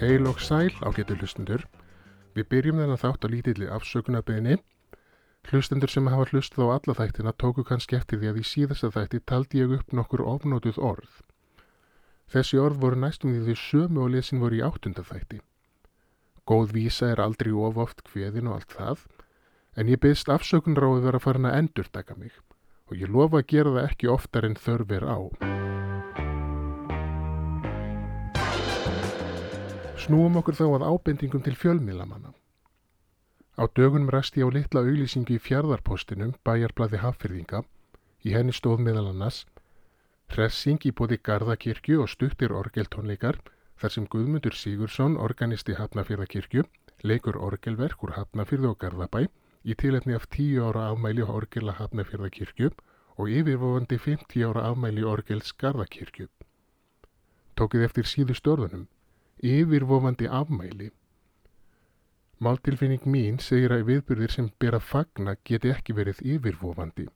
Heil og sæl á getur hlustundur. Við byrjum þennan þátt á lítilli afsökunarbeginni. Hlustendur sem hafa hlustið á alla þættina tóku kannski eftir því að í síðasta þætti taldi ég upp nokkur ofnótuð orð. Þessi orð voru næstum því þau sömu og lesin voru í áttunda þætti. Góð vísa er aldrei of oft kveðin og allt það, en ég byrst að vera farin að endur taka mig og ég lofa að gera það ekki oftar en þörf er á. Snúum okkur þá að ábendingum til fjölmiðlamanna. Á dögunum ræsti ég á litla auglýsingu í fjardarpostinum bæjarblæði Hafyrðinga. Í henni stóð meðal annars Hressing í bóði Garðakirkju og stuttir orgeltónleikar þar sem Guðmundur Sigursson, organisti Hafnafjörðakirkju, leikur orgelverk úr Hafnafjörðu og Garðabæ í tilefni af 10 ára afmæli orgela Hafnafjörðakirkju og yfirvofandi 50 ára afmæli orgels Garðakirkju. Tókið eftir síðu störðunum yfirvofandi afmæli. Máltilfinning mín segir að viðbyrðir sem ber að fagna geti ekki verið yfirvofandi.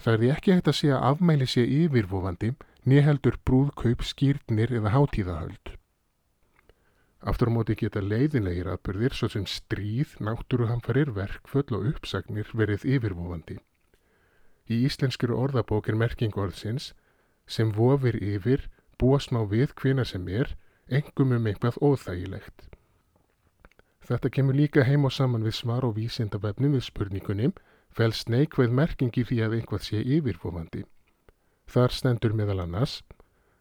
Það er því ekki hægt að segja að afmæli sé yfirvofandi, nýheldur brúðkaup, skýrnir eða hátíðahöld. Aftur á móti geta leiðinlegir aðbyrðir svo sem stríð, náttúruhamfarir, verkföll og uppsagnir verið yfirvofandi. Í íslenskuru orðabók er merking orðsins sem vofir yfir, búa smá við hvina sem er, engum um eitthvað óþægilegt. Þetta kemur líka heim og saman við svar og vísindavefnum við spurningunum fælst neikveð merkingi því að einhvað sé yfirvofandi. Þar stendur meðal annars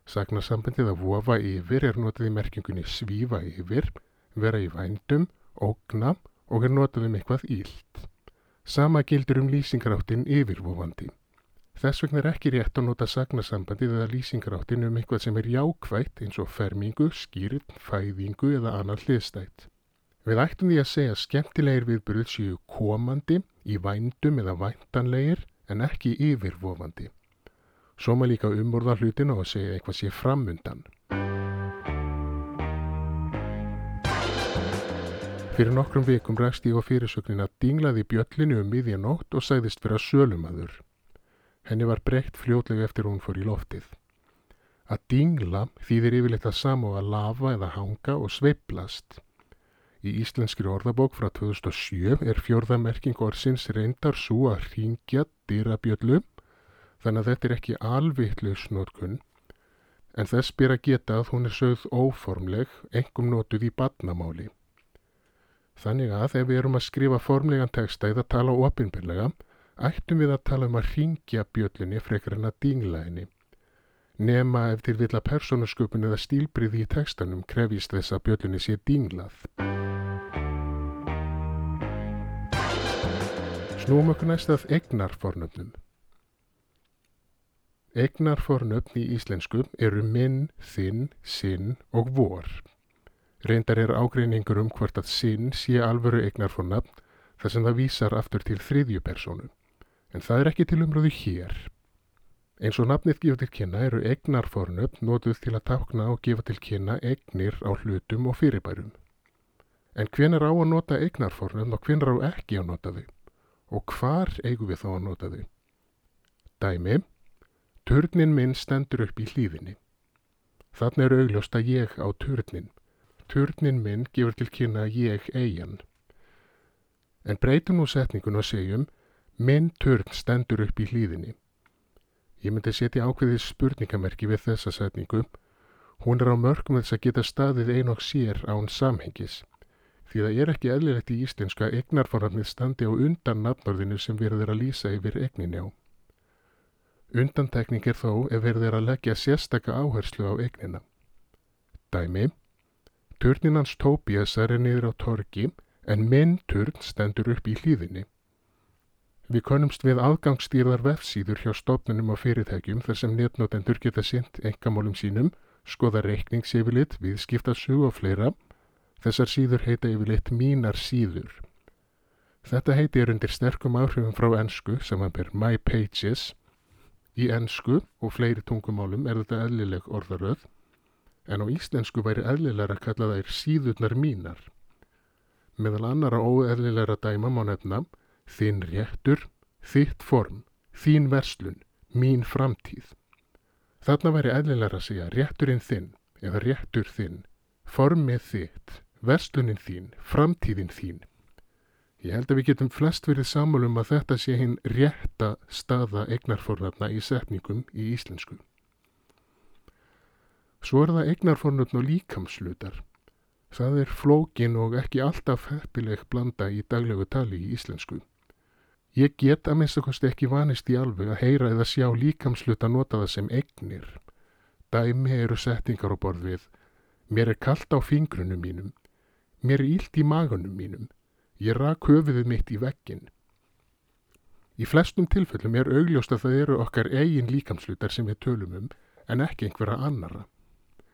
Sagnasambandið að vofa yfir er notað í merkingunni svífa yfir, vera í vændum, ógna og er notað um eitthvað ílt. Sama gildur um lýsingaráttin yfirvofandi. Þess vegna er ekki rétt að nota sagnasambandið eða lýsingaráttin um eitthvað sem er jákvægt eins og fermingu, skýrn, fæðingu eða annar hliðstætt. Við ættum því að segja skemmtilegir viðbyrðið séu komandi, í vændum eða væntanlegir en ekki yfirvofandi. Svo maður líka umorða hlutin og að segja eitthvað sé framundan. Fyrir nokkrum vikum rækst ég á fyrirsögnin að dinglaði bjöllinu um miðjanótt og sæðist vera sölumadur. Henni var breytt fljótlega eftir hún fór í loftið. Að dingla þýðir yfirleitt að samá að lafa eða hanga og sveiplast. Í íslenskri orðabók frá 2007 er fjörðamerking orðsins reyndar svo að ringja dyrabjöllu, þannig að þetta er ekki alvitlaus nótkunn, en þess byr að geta að hún er sögð óformleg, engum nótuð í badnamáli. Þannig að ef við erum að skrifa formlegan texta eða tala ofinbyrlega, ættum við að tala um að ringja bjöllunni frekar en að dingla henni. Nema ef til vilja persónasköpun eða stílbriði í textanum krefist þess að bjöllunni sé dinglað. Snúum okkur næst að egnarfornöfnum. Egnarfornöfn í íslensku eru minn, þinn, sinn og vor. Reyndar er ágreiningur um hvort að sinn sé alvöru egnarfornöfn þar sem það vísar aftur til þriðju persónu en það er ekki til umröðu hér. Eins og nafnið gefa til kynna eru egnarfornöfn nótuð til að tákna og gefa til kynna egnir á hlutum og fyrirbærum. En hven er á að nota egnarfornöfn og hven er á ekki að nota þau? Og hvar eigum við þá að nota þau? Dæmi, törnin minn stendur upp í hlýðinni. Þannig er augljóst að ég á törnin. Törnin minn gefur til kynna ég eigin. En breytum nú setningun og segjum Minn törn stendur upp í hlýðinni. Ég myndi setja ákveðið spurningamerki við þessa setningu. Hún er á mörgum þess að geta staðið ein og sér án samhengis. Því það er ekki eðlilegt í íslenska að egnarfornarnið standi á undan nafnörðinu sem verður að lýsa yfir egninni á. Undantekning er þó ef verður að leggja sérstaka áherslu á egnina. Dæmi. Törninans Tóbiasar er niður á torgi en minn törn stendur upp í hlýðinni. Við konumst við aðgangsstýrðar vefsíður hjá stofnunum og fyrirtækjum þar sem netnotendur geta sint engamálum sínum, skoða reikningsyfirlitt, viðskiptasug og fleira. Þessar síður heita yfirlitt mínar síður. Þetta heiti er undir sterkum áhrifum frá ennsku sem hann ber My Pages. Í ennsku og fleiri tungumálum er þetta eðlileg orðaröð, en á íslensku væri eðlilegar að kalla þær síðurnar mínar. Meðal annara óeðlilegra dæma má nefna þinn réttur, þitt form, þín verslun, mín framtíð. Þarna væri eðlilega að segja rétturinn þinn eða réttur þinn, formið þitt, verslunin þín, framtíðin þín. Ég held að við getum flest verið samálum að þetta sé hinn rétta staða eignarfornöfna í setningum í íslensku. Svo er það eignarfornöfn og líkamslutar. Það er flókin og ekki alltaf heppileg blanda í daglegu tali í íslensku. Ég get að minnst okkurst ekki vanist í alveg að heyra eða sjá líkamsluta nota það sem eignir. Dæmi eru settingar á borð við. Mér er kallt á fingrunum mínum. Mér er ílt í magunum mínum. Ég rak höfuðið mitt í veggin. Í flestum tilfellum er augljóst að það eru okkar eigin líkamslutar sem við tölum um en ekki einhverja annara.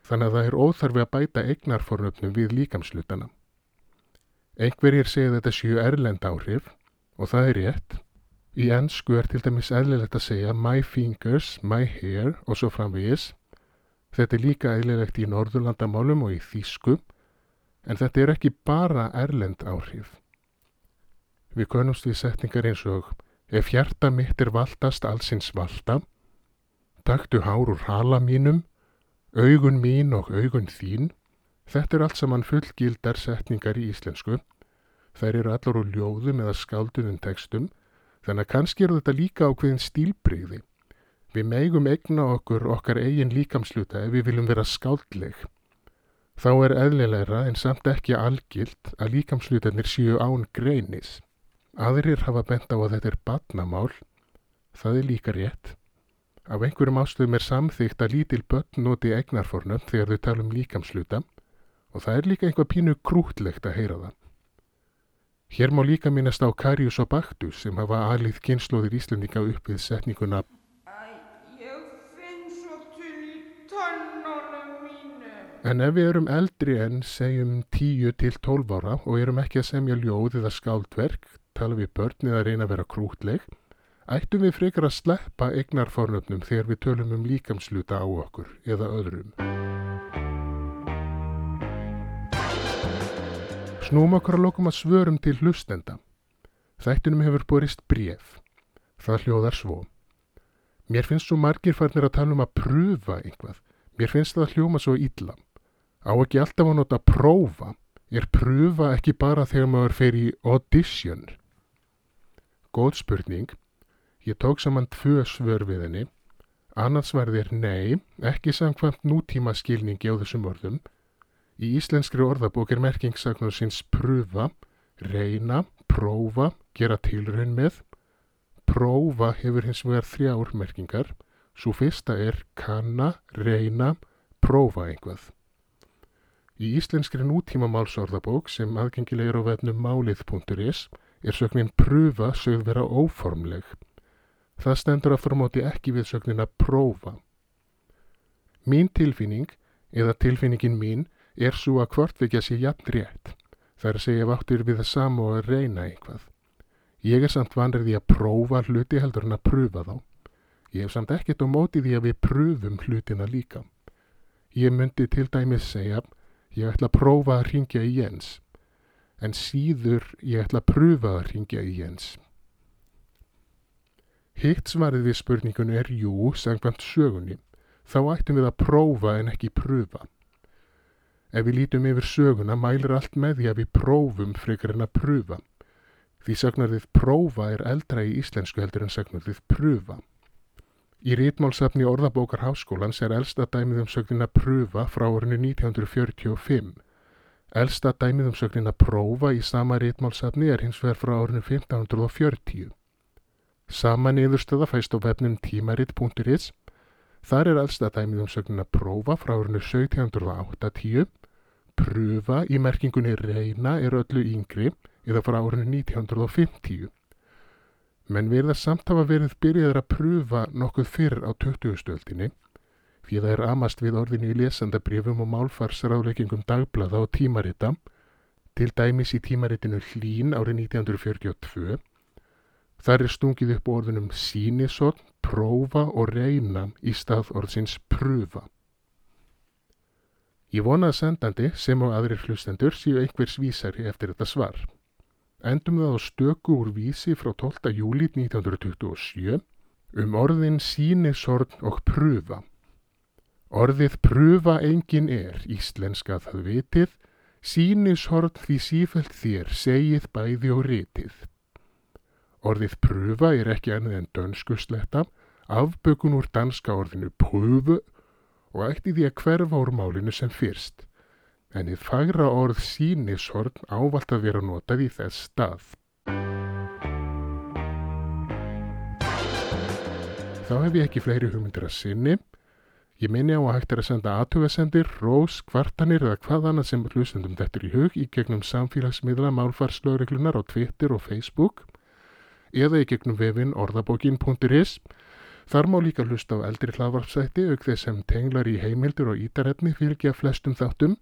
Þannig að það er óþarfi að bæta eignarfornöfnum við líkamslutana. Einhverjir segja þetta sjú erlend áhrif og það er rétt. Í ennsku er til dæmis eðlilegt að segja my fingers, my hair og svo framvegis. Þetta er líka eðlilegt í norðurlandamálum og í þýsku en þetta er ekki bara erlend áhrif. Við konumst við setningar eins og ef hjarta mitt er valdast allsins valda, taktu hár úr hala mínum, augun mín og augun þín, þetta er allt saman fullgildar setningar í íslensku. Þær eru allar úr ljóðum eða skálduðum tekstum, þannig að kannski eru þetta líka ákveðin stílbreyði. Við megum egna okkur okkar eigin líkamsluta ef við viljum vera skáldleg. Þá er eðlilegra en samt ekki algilt að líkamslutarnir séu án greinis. Aðrir hafa bent á að þetta er batnamál. Það er líka rétt. Af einhverjum ástöðum er samþygt að lítil börn noti egnarfornum þegar þau tala um líkamsluta og það er líka einhvað pínu krútlegt að heyra það. Hér má líka minnast á Karius og Baktus sem hafa aðlið kynnslóðir Íslandinga upp við setninguna En ef við erum eldri en segjum 10 til 12 ára og erum ekki að semja ljóð eða skáldverk tala við börn eða reyna að vera krútleg, ættum við frekar að sleppa eignarfornöfnum þegar við tölum um líkamsluta á okkur eða öðrum. Snúm okkur að lokum að svörum til hlustenda. Þættunum hefur borist bref. Það hljóðar svo. Mér finnst svo margir farnir að tala um að pröfa einhvað. Mér finnst það að hljóma svo illa. Á ekki alltaf að nota prófa. Er pröfa ekki bara þegar maður fer í audition? Góð spurning. Ég tók saman tvö svör við henni. Annars verðir nei, ekki samkvæmt nútíma skilningi á þessum orðum. Í íslenskri orðabók er merkingsagnar sinns pröfa, reyna, prófa, gera tilraun með. Prófa hefur hins vegar þrjár merkingar. Svo fyrsta er kanna, reyna, prófa einhvað. Í íslenskri nútíma málsorðabók sem aðgengilegur á vefnum málið.is er sögnin pröfa sögð vera óformleg. Það stendur að formóti ekki við sögnin að prófa. Mín tilfinning, eða tilfinningin mín, er svo að hvortvekja sé jafn rétt. Það er að segja váttir við það samu og að reyna eitthvað. Ég er samt vanrið í að prófa hluti heldur en að pröfa þá. Ég hef samt ekkert á móti því að við pröfum hlutina líka. Ég myndi til dæmis segja, ég ætla að prófa að ringja í Jens en síður ég ætla að pröfa að ringja í Jens. Hitt svarið við spurningunni er jú, sangvæmt sögunni. Þá ættum við að prófa en ekki pröfa. Ef við lítum yfir söguna mælir allt með því að við prófum frekar en að pröfa. Því sagnarðið prófa er eldra í íslensku heldur en sagnarðið pröfa. Í rítmálsafni orðabókar háskólans er elsta dæmið um sögnina pröfa frá orðinu 1945 Elsta dæmið um sögnina prófa í sama rítmálsafni er hins vegar frá árinu 1540. Sama niðurstöða fæst á vefnum tímaritt.is. Þar er elsta dæmið um sögnina prófa frá árinu 1780. Pröfa í merkingunni reyna er öllu yngri eða frá árinu 1950. Menn verða samt hafa verið byrjaður að pröfa nokkuð fyrr á 20. stöldinni því það er amast við orðinu í lesandabrifum og málfarsráðleikingum dagblaða og tímarita, til dæmis í tímaritinu Hlín árið 1942. Þar er stungið upp orðunum sínisotn, prófa og reyna í stað orðsins pröfa. Ég vonaði sendandi sem á aðrir hlustendur séu einhvers vísari eftir þetta svar. Endum það á stöku úr vísi frá 12. júli 1927 um orðin sínisorn og pröfa. Orðið prufa engin er, íslenska það vitið, sínishort því sífælt þér segið bæði og ritið. Orðið prufa er ekki annað en dönsku sletta, afbökun úr danska orðinu prufu og ætti því að hverfa úr málinu sem fyrst. En þið fagra orð sínishort ávalt að vera notað í þess stað. Þá hef ég ekki fleiri hugmyndir að sinni. Ég minni á að hægt er að senda aðtugasendir, rós, kvartanir eða hvað annað sem hlustendum þetta í hug í gegnum samfélagsmiðla málfarslögreglunar á Twitter og Facebook eða í gegnum vefin orðabókin.is. Þar má líka hlusta á eldri hlaðvarpsætti auk þess sem tenglar í heimildur og ítaretni fylgja flestum þáttum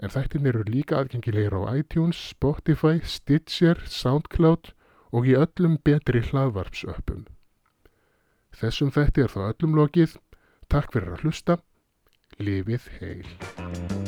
en þættin eru líka aðgengilegir á iTunes, Spotify, Stitcher, Soundcloud og í öllum betri hlaðvarpsöppum. Þessum þætti er þá öllum lokið Takk fyrir að hlusta. Lifið heil.